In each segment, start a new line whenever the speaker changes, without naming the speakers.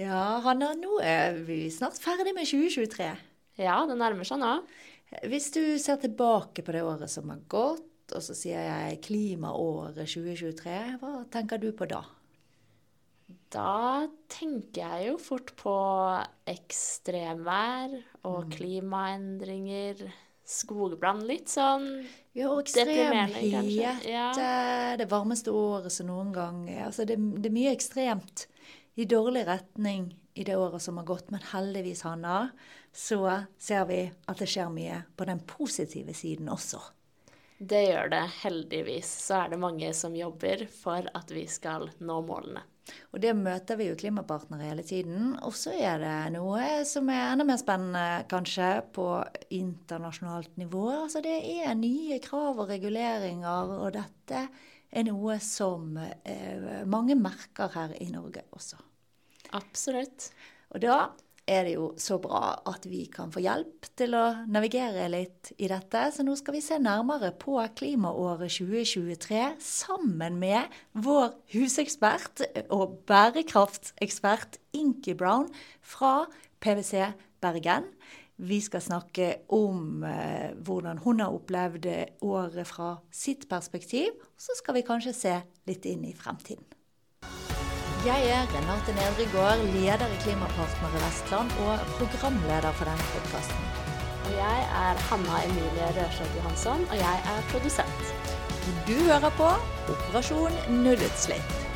Ja, Hanna, nå er vi snart ferdig med 2023.
Ja, det nærmer seg nå.
Hvis du ser tilbake på det året som har gått, og så sier jeg klimaåret 2023, hva tenker du på da?
Da tenker jeg jo fort på ekstremvær og klimaendringer, skogbrann. Litt sånn
Ja, og ekstrem hete,
Ja.
det varmeste året som noen gang. Altså, det, det er mye ekstremt i dårlig retning i det året som har gått, men heldigvis, Hanna, så ser vi at det skjer mye på den positive siden også.
Det gjør det. Heldigvis så er det mange som jobber for at vi skal nå målene.
Og det møter vi jo klimapartnere hele tiden. Og så er det noe som er enda mer spennende, kanskje, på internasjonalt nivå. Altså det er nye krav og reguleringer, og dette er noe som eh, mange merker her i Norge også.
Absolutt.
Og da er det jo så bra at vi kan få hjelp til å navigere litt i dette. Så nå skal vi se nærmere på klimaåret 2023 sammen med vår husekspert og bærekraftsekspert Inki Brown fra PwC Bergen. Vi skal snakke om eh, hvordan hun har opplevd året fra sitt perspektiv. Så skal vi kanskje se litt inn i fremtiden. Jeg er Renate Nedregård, leder i Klimapartner i Vestland og programleder for denne podkasten.
Og jeg er Hanna Emilie Rørseth Johansson, og jeg er produsent.
Du hører på Operasjon nullutslipp.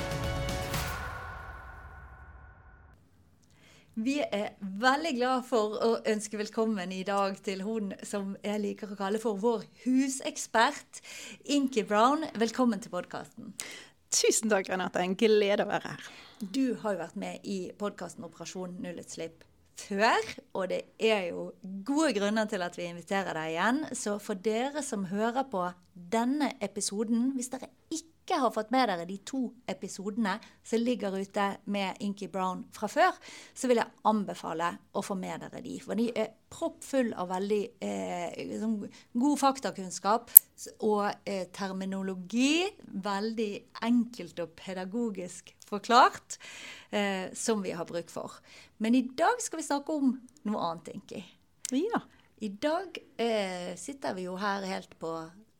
Vi er veldig glad for å ønske velkommen i dag til hun som jeg liker å kalle for vår husekspert, Inki Brown. Velkommen til podkasten.
Tusen takk, Renate. En glede å være her.
Du har jo vært med i podkasten Operasjon nullutslipp før, og det er jo gode grunner til at vi inviterer deg igjen. Så for dere som hører på denne episoden, hvis dere ikke har fått med dere de to episodene som ligger ute med Inky Brown fra før, så vil jeg anbefale å få med dere de. For de er proppfull av veldig eh, liksom god faktakunnskap og eh, terminologi. Veldig enkelt og pedagogisk forklart, eh, som vi har bruk for. Men i dag skal vi snakke om noe annet, Inky.
Ja.
I dag eh, sitter vi jo her helt på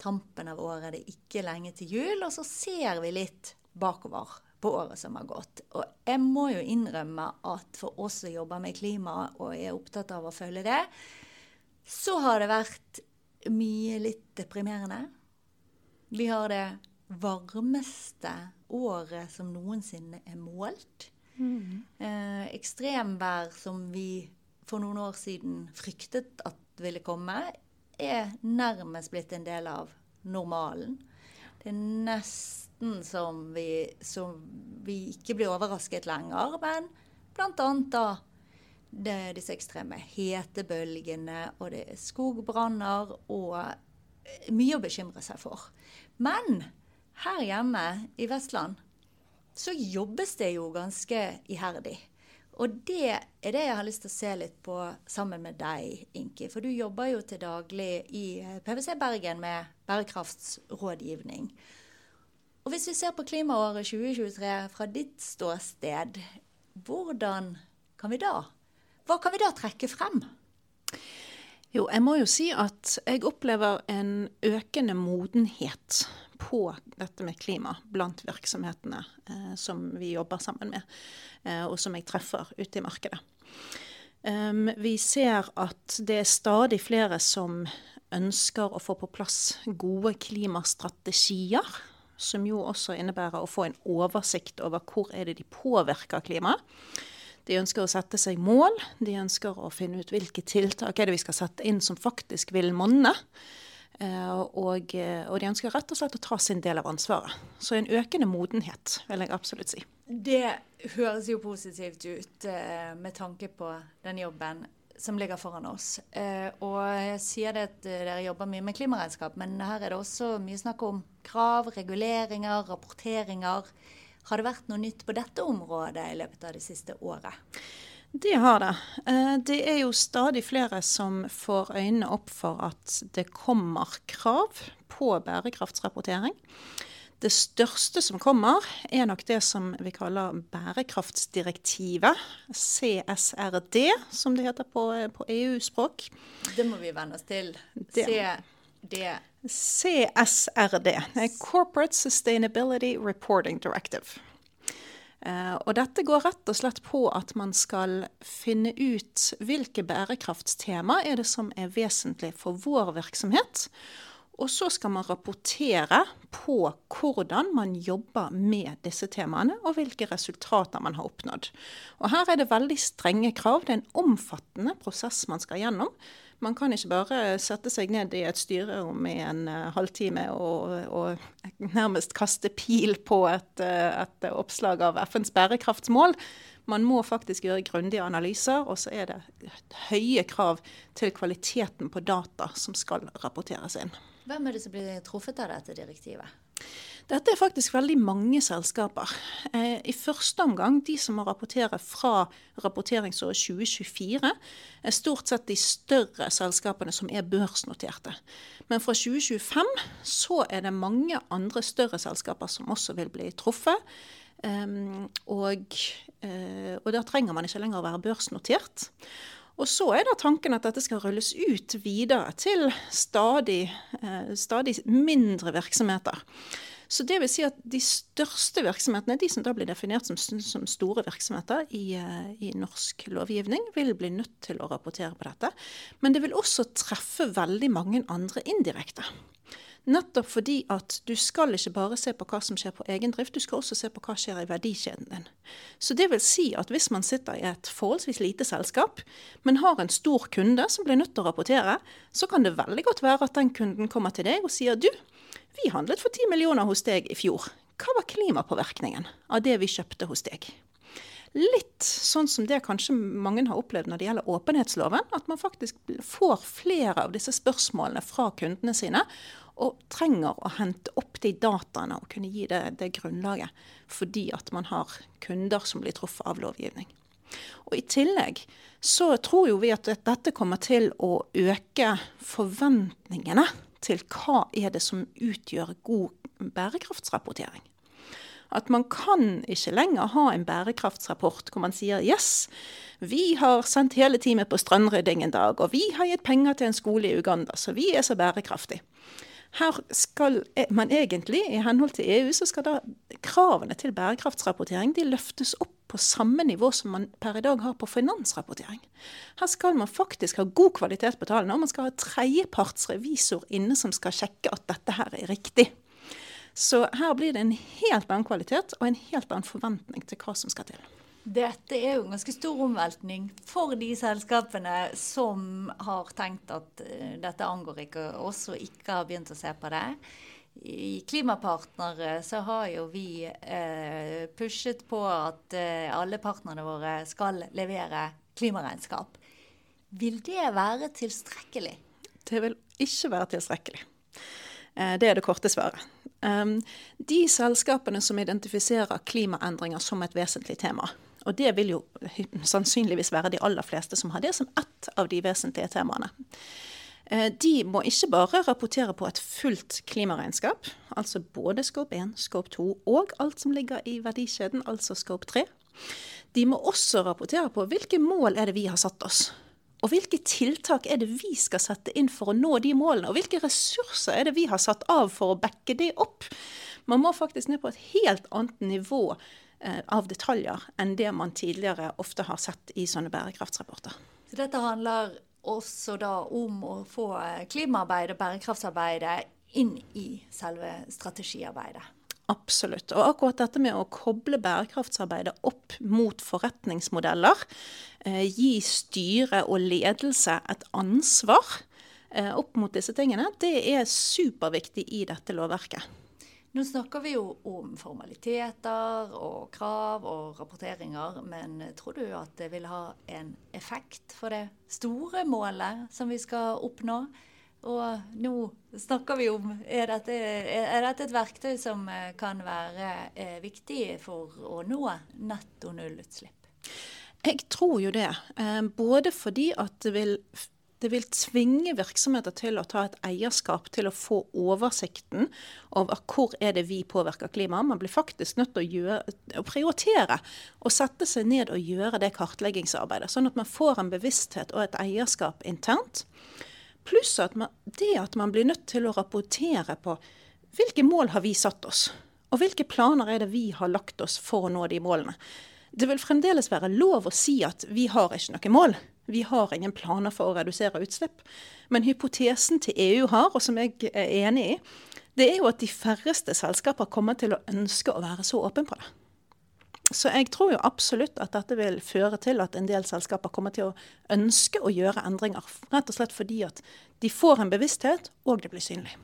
tampen av året, det er ikke lenge til jul, og så ser vi litt bakover på året som har gått. Og jeg må jo innrømme at for oss som jobber med klima og er opptatt av å følge det, så har det vært mye litt deprimerende. Vi har det varmeste året som noensinne er målt. Eh, ekstremvær som vi for noen år siden fryktet at ville komme, er nærmest blitt en del av normalen. Det er nesten som vi, som vi ikke blir overrasket lenger, men bl.a. da det, disse ekstreme hetebølgene, og det er skogbranner og eh, mye å bekymre seg for. Men her hjemme i Vestland så jobbes det jo ganske iherdig. Og det er det jeg har lyst til å se litt på sammen med deg, Inki. For du jobber jo til daglig i eh, PwC Bergen med bærekraftsrådgivning. Og hvis vi ser på klimaåret 2023 fra ditt ståsted, hvordan kan vi da Hva kan vi da trekke frem?
Jo, jeg må jo si at jeg opplever en økende modenhet på dette med klima blant virksomhetene eh, som vi jobber sammen med, eh, og som jeg treffer ute i markedet. Um, vi ser at det er stadig flere som ønsker å få på plass gode klimastrategier, som jo også innebærer å få en oversikt over hvor er det de påvirker klimaet. De ønsker å sette seg mål, de ønsker å finne ut hvilke tiltak er det vi skal sette inn som faktisk vil monne. Eh, og, og de ønsker rett og slett å ta sin del av ansvaret. Så en økende modenhet, vil jeg absolutt si.
Det høres jo positivt ut eh, med tanke på den jobben som ligger foran oss. Eh, og jeg sier det at eh, dere jobber mye med klimaregnskap, men her er det også mye snakk om krav, reguleringer, rapporteringer. Har det vært noe nytt på dette området i løpet av det siste året?
Det har det. Eh, Det er jo stadig flere som får øynene opp for at det kommer krav på bærekraftsrapportering. Det største som kommer, er nok det som vi kaller bærekraftsdirektivet. CSRD, som det heter på, på EU-språk.
Det må vi venne oss til. CD.
CSRD. Corporate Sustainability Reporting Directive. Uh, og dette går rett og slett på at man skal finne ut hvilke bærekraftstema er det som er vesentlig for vår virksomhet. Og så skal man rapportere på hvordan man jobber med disse temaene, og hvilke resultater man har oppnådd. Og her er det veldig strenge krav. Det er en omfattende prosess man skal gjennom. Man kan ikke bare sette seg ned i et styrerom i en uh, halvtime og, og, nærmest kaste pil på et, uh, et, oppslag av FNs bærekraftsmål. Man må faktisk gjøre grundige analyser, og så er det høye krav til kvaliteten på data som skal rapporteres inn.
Hvem er det som blir truffet av dette direktivet?
Dette er faktisk veldig mange selskaper. Eh, I første omgang, de som må rapportere fra rapporteringsåret 2024, er stort sett de større selskapene som er børsnoterte. Men fra 2025 så er det mange andre større selskaper som også vil bli truffet. Um, og, uh, og da trenger man ikke lenger å være børsnotert. Og så er da tanken at dette skal rulles ut videre til stadig, uh, stadig mindre virksomheter. Så det vil si at de største virksomhetene, de som da blir definert som, som store virksomheter i, eh, i, norsk lovgivning, vil bli nødt til å rapportere på dette. Men det vil også treffe veldig mange andre indirekte. Nettopp fordi at du skal ikke bare se på hva som skjer på egen drift, du skal også se på hva som skjer i verdikjeden din. Så det vil si at hvis man sitter i et forholdsvis lite selskap, men har en stor kunde som blir nødt til å rapportere, så kan det veldig godt være at den kunden kommer til deg og sier du, vi handlet for 10 millioner hos deg i fjor. Hva var klimapåvirkningen av det vi kjøpte hos deg? Litt sånn som det kanskje mange har opplevd når det gjelder åpenhetsloven. At man faktisk får flere av disse spørsmålene fra kundene sine. Og trenger å hente opp de dataene og kunne gi det, det grunnlaget. Fordi at man har kunder som blir truffet av lovgivning. Og I tillegg så tror jo vi at dette kommer til å øke forventningene til hva er det som utgjør god bærekraftsrapportering. At man kan ikke lenger ha en bærekraftsrapport hvor man sier yes, vi har sendt hele teamet på strandrydding en dag, og vi har gitt penger til en skole i Uganda, så vi er så bærekraftige. Her skal man egentlig, i henhold til EU, så skal da kravene til bærekraftsrapportering de løftes opp på samme nivå som man per i dag har på finansrapportering. Her skal man faktisk ha god kvalitet på tallene, og man skal ha tredjepartsrevisor inne som skal sjekke at dette her er riktig. Så her blir det en helt annen kvalitet og en helt annen forventning til hva som skal til.
Dette er jo en ganske stor omveltning for de selskapene som har tenkt at uh, dette angår ikke oss, og ikke har begynt å se på det. I Klimapartnere så har jo vi eh, pushet på at eh, alle partnerne våre skal levere klimaregnskap. Vil det være tilstrekkelig?
Det vil ikke være tilstrekkelig. Det er det korte svaret. Um, de selskapene som identifiserer klimaendringer som et vesentlig tema, og det vil jo sannsynligvis være de aller fleste som har det som ett av de vesentlige temaene. Eh, de må ikke bare rapportere på et fullt klimaregnskap, altså både Scope 1, Scope 2 og alt som ligger i verdikjeden, altså Scope 3. De må også rapportere på hvilke mål er det vi har satt oss. Og hvilke tiltak er det vi skal sette inn for å nå de målene? Og hvilke ressurser er det vi har satt av for å backe det opp? Man må faktisk ned på et helt annet nivå Eh, av detaljer enn det man tidligere ofte har sett i sånne bærekraftsrapporter.
Så dette handler også da om å få klimaarbeidet og bærekraftsarbeidet inn i selve strategiarbeidet?
Absolutt. Og akkurat dette med å koble bærekraftsarbeidet opp mot forretningsmodeller, eh, gi styre og ledelse et ansvar eh, opp mot disse tingene, det er superviktig i dette lovverket.
Nå snakker vi jo om formaliteter og krav og rapporteringer, men tror du at det vil ha en effekt for det store målet som vi skal oppnå? Og nå snakker vi om Er dette, er dette et verktøy som eh, kan være eh, viktig for å nå netto nullutslipp?
Jeg tror jo det. Eh, både fordi at det vil det vil tvinge virksomheter til å ta et eierskap til å få oversikten over hvor er det vi påvirker klimaet. Man blir faktisk nødt til å, gjøre, å prioritere og sette seg ned og gjøre det kartleggingsarbeidet. Sånn at man får en bevissthet og et eierskap internt. Pluss at man, det at man blir nødt til å rapportere på hvilke mål har vi satt oss, og hvilke planer er det vi har lagt oss for å nå de målene. Det vil fremdeles være lov å si at vi har ikke noe mål. Vi har ingen planer for å redusere utslipp. Men hypotesen til EU har, og som jeg er enig i, det er jo at de færreste selskaper kommer til å ønske å være så åpen på det. Så jeg tror jo absolutt at dette vil føre til at en del selskaper kommer til å ønske å gjøre endringer. Rett og slett fordi at de får en bevissthet, og det blir synlig.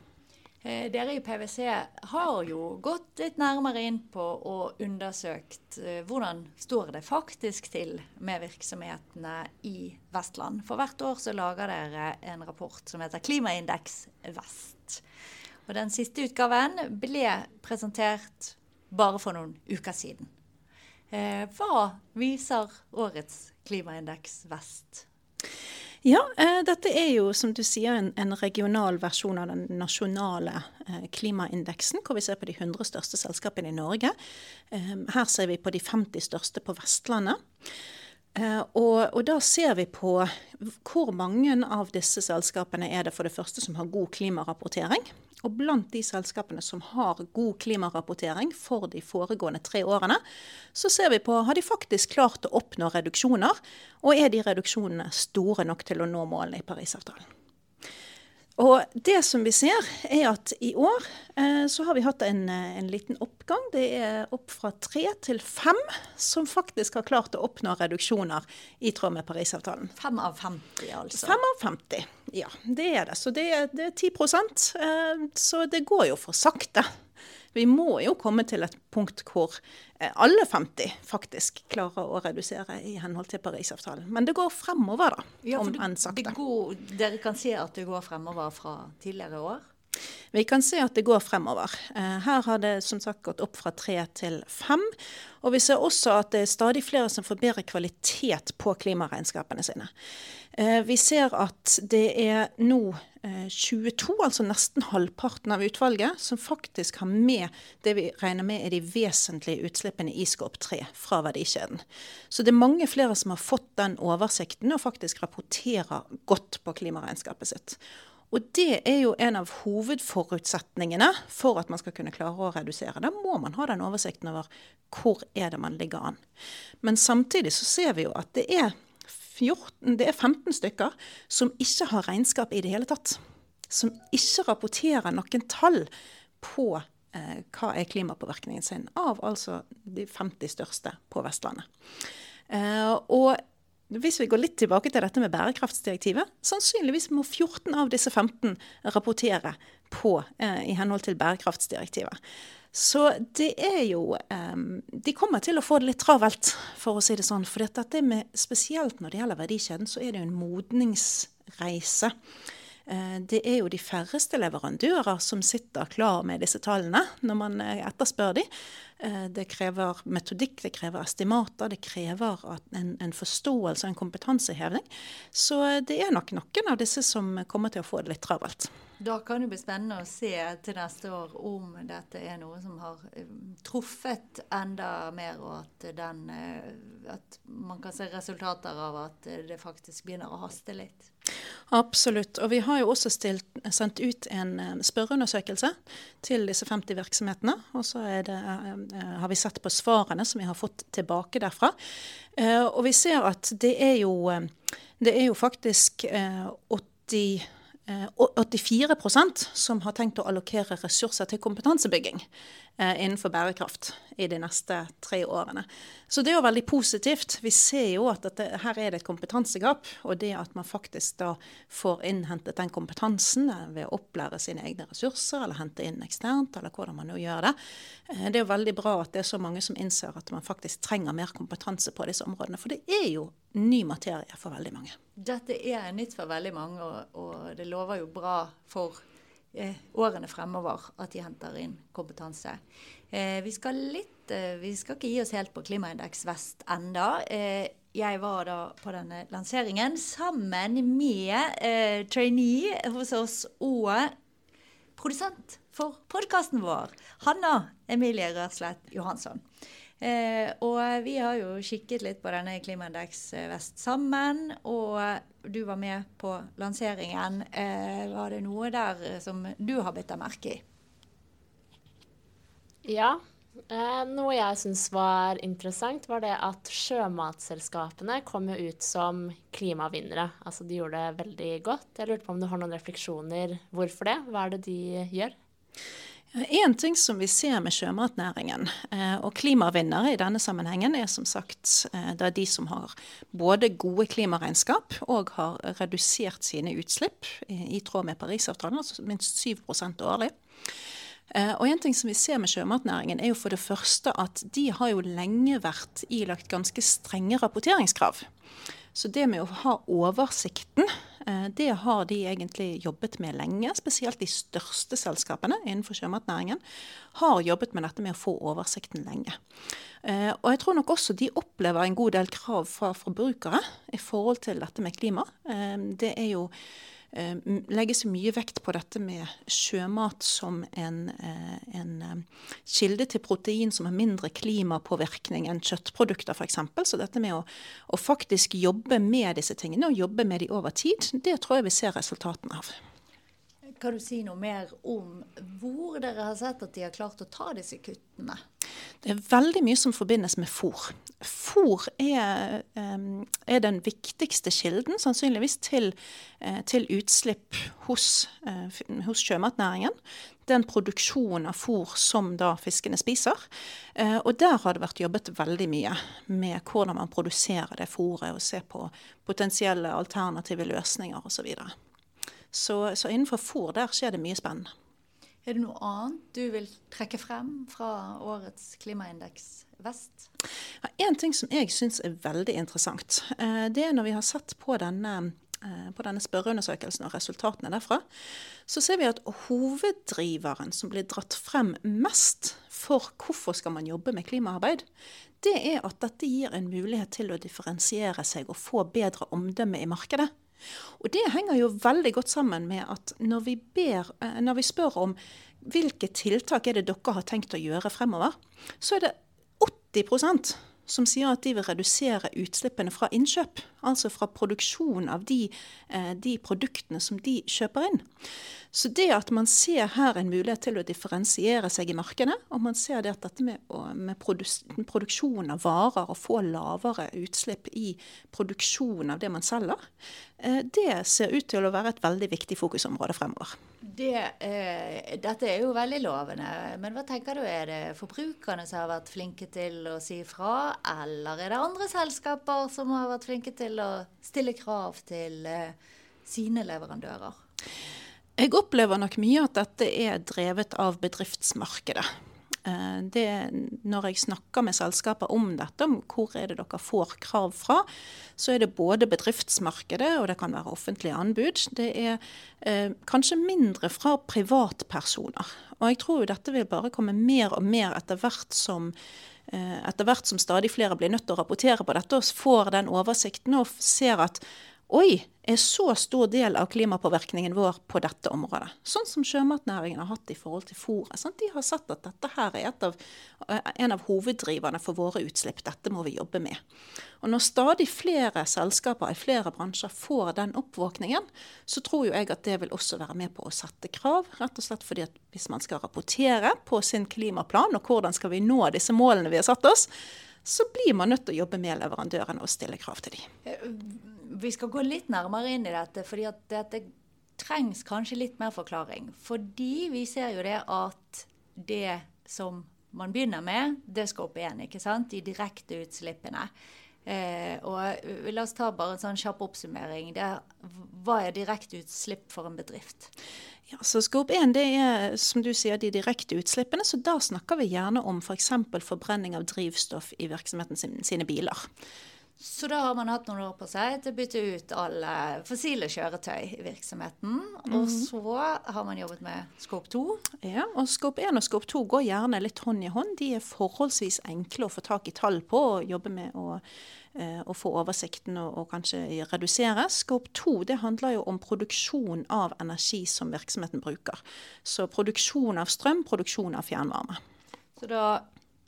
Eh, dere i PwC har jo gått litt nærmere inn på og undersøkt eh, hvordan står det faktisk til med virksomhetene i Vestland. For hvert år så lager dere en rapport som heter Klimaindeks Vest. Og den siste utgaven ble presentert bare for noen uker siden. Eh, hva viser årets Klimaindeks Vest?
Ja, eh, dette er jo som du sier en, en regional versjon av den nasjonale eh, klimaindeksen, hvor vi ser på de 100 største selskapene i Norge. Eh, her ser vi på de 50 største på Vestlandet. Uh, og, og, da ser vi på hvor mange av disse selskapene er det for det første som har god klimarapportering. Og blant de selskapene som har god klimarapportering for de foregående tre årene, så ser vi på har de faktisk klart å oppnå reduksjoner, og er de reduksjonene store nok til å nå målene i Parisavtalen. Og det som vi ser, er at i år eh, så har vi hatt en, eh, en, liten oppgang. Det er opp fra tre til fem som faktisk har klart å oppnå reduksjoner i tråd med Parisavtalen.
Fem av 50, altså?
Fem av 50, ja. Det er det. Så det, det er 10 eh, Så det går jo for sakte. Vi må jo komme til et punkt hvor eh, alle 50 faktisk klarer å redusere i henhold til Parisavtalen. Men det går fremover, da.
Ja, om enn sakte. Dere kan se at det går fremover fra tidligere år?
Vi kan se at det går fremover. Eh, her har det som sagt gått opp fra tre til fem. Og vi ser også at det er stadig flere som får bedre kvalitet på klimaregnskapene sine. Eh, vi ser at det er nå 22, eh, altså nesten halvparten av utvalget, som faktisk har med det vi regner med er de vesentlige utslippene i Skåp 3 fra verdikjeden. Så det er mange flere som har fått den oversikten og faktisk rapporterer godt på klimaregnskapet sitt. Og det er jo en av hovedforutsetningene for at man skal kunne klare å redusere. Da må man ha den oversikten over hvor er det man ligger an. Men samtidig så ser vi jo at det er 14, det er 15 stykker som ikke har regnskap i det hele tatt. Som ikke rapporterer noen tall på eh, hva er klimapåvirkningen sin av altså de 50 største på Vestlandet. Eh, og hvis vi går litt tilbake til dette med bærekraftsdirektivet, sannsynligvis må 14 av disse 15 rapportere på, eh, i henhold til bærekraftsdirektivet. Så det er jo eh, De kommer til å få det litt travelt, for å si det sånn. For dette med, spesielt når det gjelder verdikjeden, så er det jo en modningsreise. Uh, det er jo de færreste leverandører som sitter klar med disse tallene når man eh, etterspør dem. Uh, det krever metodikk, det krever estimater, det krever en, en forståelse og en kompetanseheving. Så det er nok noen av disse som kommer til å få det litt travelt.
Da kan det bli spennende å se til neste år om dette er noe som har eh, truffet enda mer, og at, den, eh, at man kan se resultater av at det faktisk begynner å haste litt.
Absolutt. Og vi har jo også stilt, sendt ut en spørreundersøkelse til disse 50 virksomhetene. Og så det, eh, har vi sett på svarene som vi har fått tilbake derfra. Og vi ser at det er jo, det er jo faktisk 80 84% som har tenkt å allokere ressurser til kompetansebygging eh, innenfor bærekraft i de neste tre årene. Så det er jo veldig positivt. Vi ser jo at dette, her er det et kompetansegap. Og det at man faktisk da får innhentet den kompetansen eh, ved å opplære sine egne ressurser, eller hente inn eksternt, eller hvordan man nå gjør det. Eh, det er jo veldig bra at det er så mange som innser at man faktisk trenger mer kompetanse på disse områdene. For det er jo ny materie for veldig mange.
Dette er nytt for veldig mange, og det lover jo bra for eh, årene fremover at de henter inn kompetanse. Eh, vi, skal litt, eh, vi skal ikke gi oss helt på Klimaindeks Vest enda. Jeg var da på denne lanseringen sammen med trainee hos oss og produsent for podkasten vår, Hanna Emilie Rørslett Johansson. Eh, og vi har jo kikket litt på denne Klimaindeks eh, Vest sammen, og du var med på lanseringen. Eh, var det noe der som du har bitt deg merke i?
Ja, Eh, noe jeg syns var interessant, var det at sjømatselskapene kom jo ut som klimavinnere. Altså de gjorde det veldig godt. Jeg lurte på om du har noen refleksjoner. Hvorfor det? Hva er det de gjør?
En ting som vi ser med sjømatnæringen, eh, og klimavinnere i denne sammenhengen, er som sagt eh, det er de som har både gode klimaregnskap og har redusert sine utslipp i tråd med Parisavtalen, altså minst 7 årlig. Eh, og en ting som vi ser med sjømatnæringen, er jo for det første at de har jo lenge vært ilagt ganske strenge rapporteringskrav. Så det med å ha oversikten, det har de egentlig jobbet med lenge. Spesielt de største selskapene innenfor sjømatnæringen har jobbet med dette med å få oversikten lenge. Eh, og jeg tror nok også de opplever en god del krav fra forbrukere i forhold til dette med klima. Det er jo Eh, legges mye vekt på dette med sjømat som en, eh, en eh, kilde til protein som har mindre klimapåvirkning enn kjøttprodukter f.eks. Så dette med å, å, faktisk jobbe med disse tingene, og jobbe med de over tid, det tror jeg vi ser resultatene av.
Kan du si noe mer om hvor dere har sett at de har klart å ta disse kuttene?
Det er veldig mye som forbindes med fôr. Fôr er, er den viktigste kilden, sannsynligvis, til, eh, til utslipp hos, eh, hos, sjømatnæringen. Den produksjonen av fôr som da fiskene spiser. Eh, og der har det vært jobbet veldig mye med hvordan man produserer det fôret, og ser på potensielle alternative løsninger osv. Så, så innenfor fôr der skjer det mye spennende.
Er det noe annet du vil trekke frem fra årets klimaindeks vest?
Ja, en ting som jeg syns er veldig interessant, eh, det er når vi har sett på denne, eh, på denne spørreundersøkelsen og resultatene derfra, så ser vi at hoveddriveren som blir dratt frem mest for hvorfor skal man jobbe med klimaarbeid, det er at dette gir en mulighet til å differensiere seg og få bedre omdømme i markedet. Og det henger jo veldig godt sammen med at når vi, ber, eh, når vi spør om hvilke tiltak er det dere har tenkt å gjøre fremover, så er det 80 som sier at de vil redusere utslippene fra innkjøp. Altså fra produksjon av de, eh, de produktene som de kjøper inn. Så det at man ser her en mulighet til å differensiere seg i markedet, og man ser det at dette med, med produksjon av varer og få lavere utslipp i produksjon av det man selger, eh, det ser ut til å være et veldig viktig fokusområde fremover.
Det, eh, dette er jo veldig lovende, men hva tenker du, er det forbrukerne som har vært flinke til å si fra, eller er det andre selskaper som har vært flinke til å stille krav til eh, sine leverandører?
Jeg opplever nok mye at dette er drevet av bedriftsmarkedet. Eh, det, når jeg snakker med selskaper om dette, om hvor er det dere får krav fra, så er det både bedriftsmarkedet og det kan være offentlige anbud. Det er eh, kanskje mindre fra privatpersoner. Og jeg tror jo dette vil bare komme mer og mer etter hvert som eh, etter hvert som stadig flere blir nødt til å rapportere på dette og får den oversikten og ser at Oi, er så stor del av klimapåvirkningen vår på dette området. Sånn som sjømatnæringen har hatt i forhold til fôret. Sånn, de har sett at dette her er av, eh, en av hoveddriverne for våre utslipp. Dette må vi jobbe med. Og Når stadig flere selskaper i flere bransjer får den oppvåkningen, så tror jo jeg at det vil også være med på å sette krav. Rett og slett fordi at hvis man skal rapportere på sin klimaplan, og hvordan skal vi nå disse målene vi har satt oss, så blir man nødt til å jobbe med leverandørene og stille krav til dem.
Vi skal gå litt nærmere inn i dette, fordi at dette trengs kanskje litt mer forklaring. Fordi vi ser jo det at det som man begynner med, det skal opp igjen. ikke sant? De direkte utslippene. Eh, og La oss ta bare en sånn kjapp oppsummering. Det, hva er direkte utslipp for en bedrift?
Ja, så Skop 1 det er som du sier, de direkte utslippene. så Da snakker vi gjerne om f.eks. For forbrenning av drivstoff i virksomheten sin, sine biler.
Så da har man hatt noen år på seg til å bytte ut alle fossile kjøretøy i virksomheten. Mm. Og så har man jobbet med Scope 2.
Ja, og Scope 1 og Scope 2 går gjerne litt hånd i hånd. De er forholdsvis enkle å få tak i tall på og jobbe med å eh, å få oversikten og, og, kanskje redusere. Scope 2 det handler jo om produksjon av energi som virksomheten bruker. Så produksjon av strøm, produksjon av fjernvarme.
Så da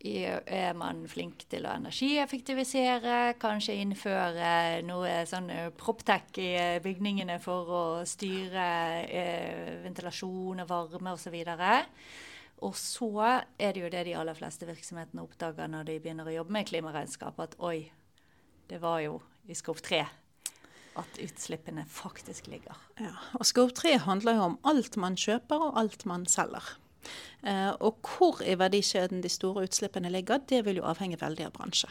er man flink til å energieffektivisere, kanskje innføre noe sånn eh, proptech i eh, bygningene for å styre eh, ventilasjon og varme osv. Og så er det jo det de aller fleste virksomhetene oppdager når de begynner å jobbe med klimaregnskap, at oi, det var jo i skop 3 at utslippene faktisk ligger.
Ja, og Skop 3 handler jo om alt man kjøper og alt man selger. Eh, og hvor i verdikjeden de store utslippene ligger, det vil jo avhenge veldig av bransje.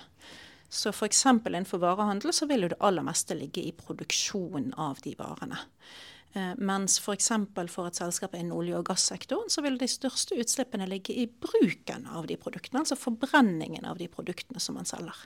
Så f.eks. innenfor varehandel så vil jo det aller meste ligge i produksjonen av de varene. Eh, mens f.eks. For, for et selskap innen olje- og gassektoren, så vil de største utslippene ligge i bruken av de produktene. Altså forbrenningen av de produktene som man selger.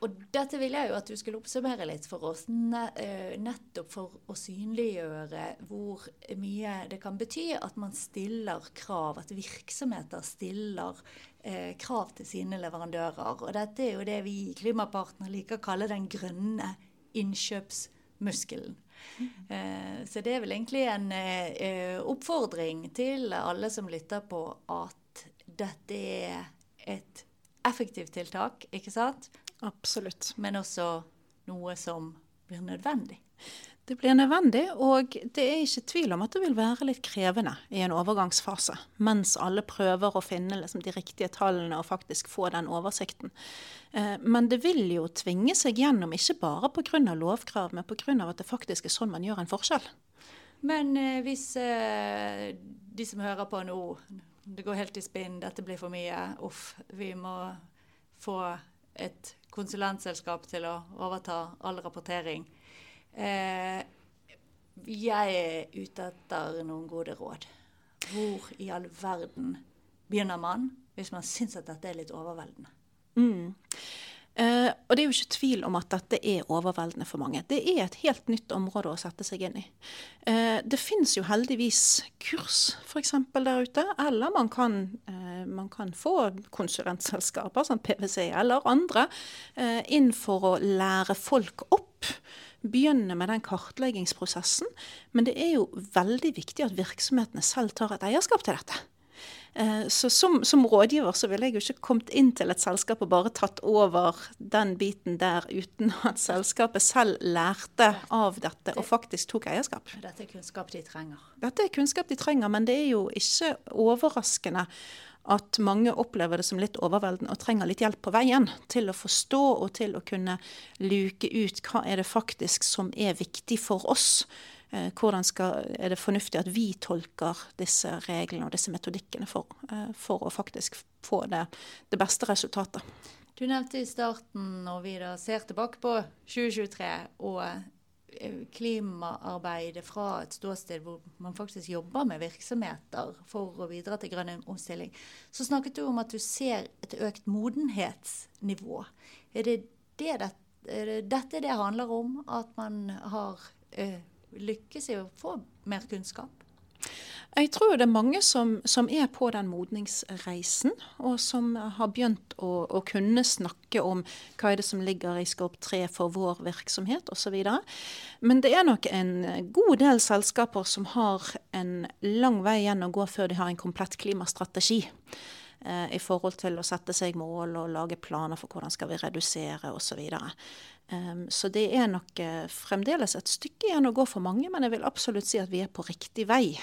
Og dette vil jeg jo at du skulle oppsummere litt for oss, eh, nettopp for å synliggjøre hvor mye det kan bety at man stiller krav, at virksomheter stiller eh, krav til sine leverandører. Og dette er jo det vi i Klimapartner liker å kalle den grønne innkjøpsmuskelen. Mm. så det er vel egentlig en eh, oppfordring til alle som lytter på, at dette er et effektivt tiltak, ikke sant?
Absolutt.
Men også noe som blir nødvendig.
Det blir nødvendig, og det er ikke tvil om at det vil være litt krevende i en overgangsfase, mens alle prøver å finne liksom, de riktige tallene og faktisk få den oversikten. Eh, men det vil jo tvinge seg gjennom, ikke bare pga. lovkrav, men pga. at det faktisk er sånn man gjør en forskjell.
Men eh, hvis eh, de som hører på nå, det går helt i spinn, dette blir for mye, uff, vi må få et konsulentselskap til å overta all rapportering. Eh, jeg er ute etter noen gode råd. Hvor i all verden begynner man hvis man syns at dette er litt overveldende?
Mm. Uh, og det er jo ikke tvil om at dette er overveldende for mange. Det er et helt nytt område å sette seg inn i. Uh, det finnes jo heldigvis kurs f.eks. der ute, eller man kan, uh, man kan få konsulentselskaper som PwC eller andre inn for å lære folk opp. Begynne med den kartleggingsprosessen. Men det er jo veldig viktig at virksomhetene selv tar et eierskap til dette. Eh, så som, som, rådgiver så ville jeg jo ikke kommet inn til et selskap og bare tatt over den biten der uten at selskapet selv lærte av dette og faktisk tok eierskap.
Dette er kunnskap de trenger.
Dette er kunnskap de trenger, men det er jo ikke overraskende at mange opplever det som litt overveldende og trenger litt hjelp på veien til å forstå og til å kunne luke ut hva er det faktisk som er viktig for oss hvordan skal, er det fornuftig at vi tolker disse reglene og disse metodikkene for, eh, for å faktisk få det, det, beste resultatet.
Du nevnte i starten, når vi da ser tilbake på 2023 og eh, klimaarbeidet fra et ståsted hvor man faktisk jobber med virksomheter for å bidra til grønn omstilling, så snakket du om at du ser et økt modenhetsnivå. Er det, det, er det dette det handler om? At man har lykkes i å få mer kunnskap?
Jeg tror det er mange som, som, er på den modningsreisen, og som har begynt å, å, kunne snakke om hva er det som ligger i Skorp 3 for vår virksomhet osv. Men det er nok en god del selskaper som har en lang vei igjen å gå før de har en komplett klimastrategi. Eh, i forhold til å sette seg mål og lage planer for hvordan skal vi redusere osv. Så, videre. um, så det er nok uh, fremdeles et stykke igjen å gå for mange, men jeg vil absolutt si at vi er på riktig vei.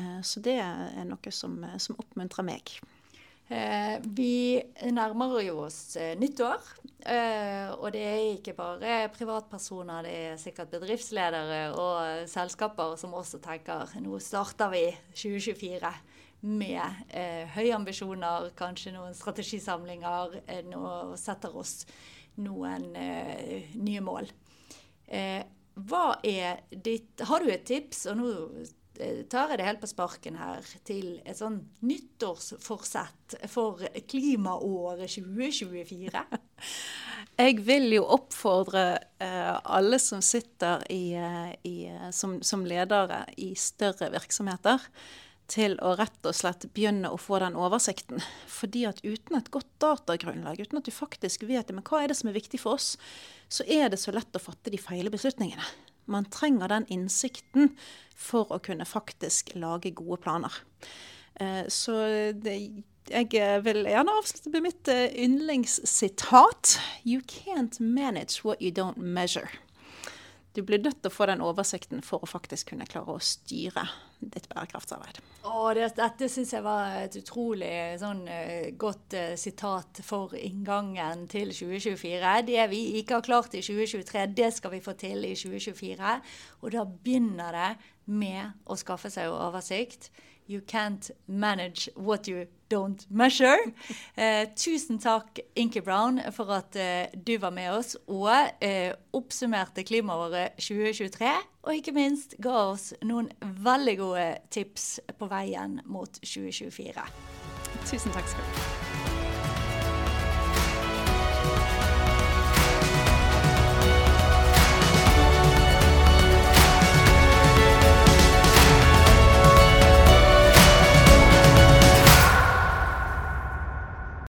Uh, så det er noe som, som oppmuntrer meg.
Eh, vi nærmer jo oss eh, nyttår. Eh, og det er ikke bare privatpersoner, det er sikkert bedriftsledere og selskaper som også tenker nå starter vi 2024 med eh, høye ambisjoner, kanskje noen strategisamlinger, eh, og setter oss noen eh, nye mål. Eh, hva er ditt Har du et tips, og nå eh, tar jeg det helt på sparken her, til et sånn nyttårsforsett for klimaåret 2024?
Jeg vil jo oppfordre uh, alle som sitter i, i, som, som ledere i større virksomheter, til å rett og slett begynne å få den oversikten. Fordi at uten et godt datagrunnlag, uten at du faktisk vet men hva er det som er viktig for oss, så er det så lett å fatte de feile beslutningene. Man trenger den innsikten for å kunne faktisk lage gode planer. Eh, så det, jeg vil gjerne avslutte med mitt eh, yndlingssitat. You can't manage what you don't measure. Du blir nødt til å få den oversikten for å faktisk kunne klare å styre ditt bærekraftsarbeid.
Og det, dette syns jeg var et utrolig sånn, uh, godt uh, sitat for inngangen til 2024. Det vi ikke har klart i 2023, det skal vi få til i 2024. Og da begynner det med å skaffe seg oversikt. You can't manage what you don't measure. Eh, tusen takk, Inke Brown, for at eh, du var med oss og eh, oppsummerte klimaåret 2023. Og ikke minst ga oss noen veldig gode tips på veien mot 2024.
Tusen takk skal du ha.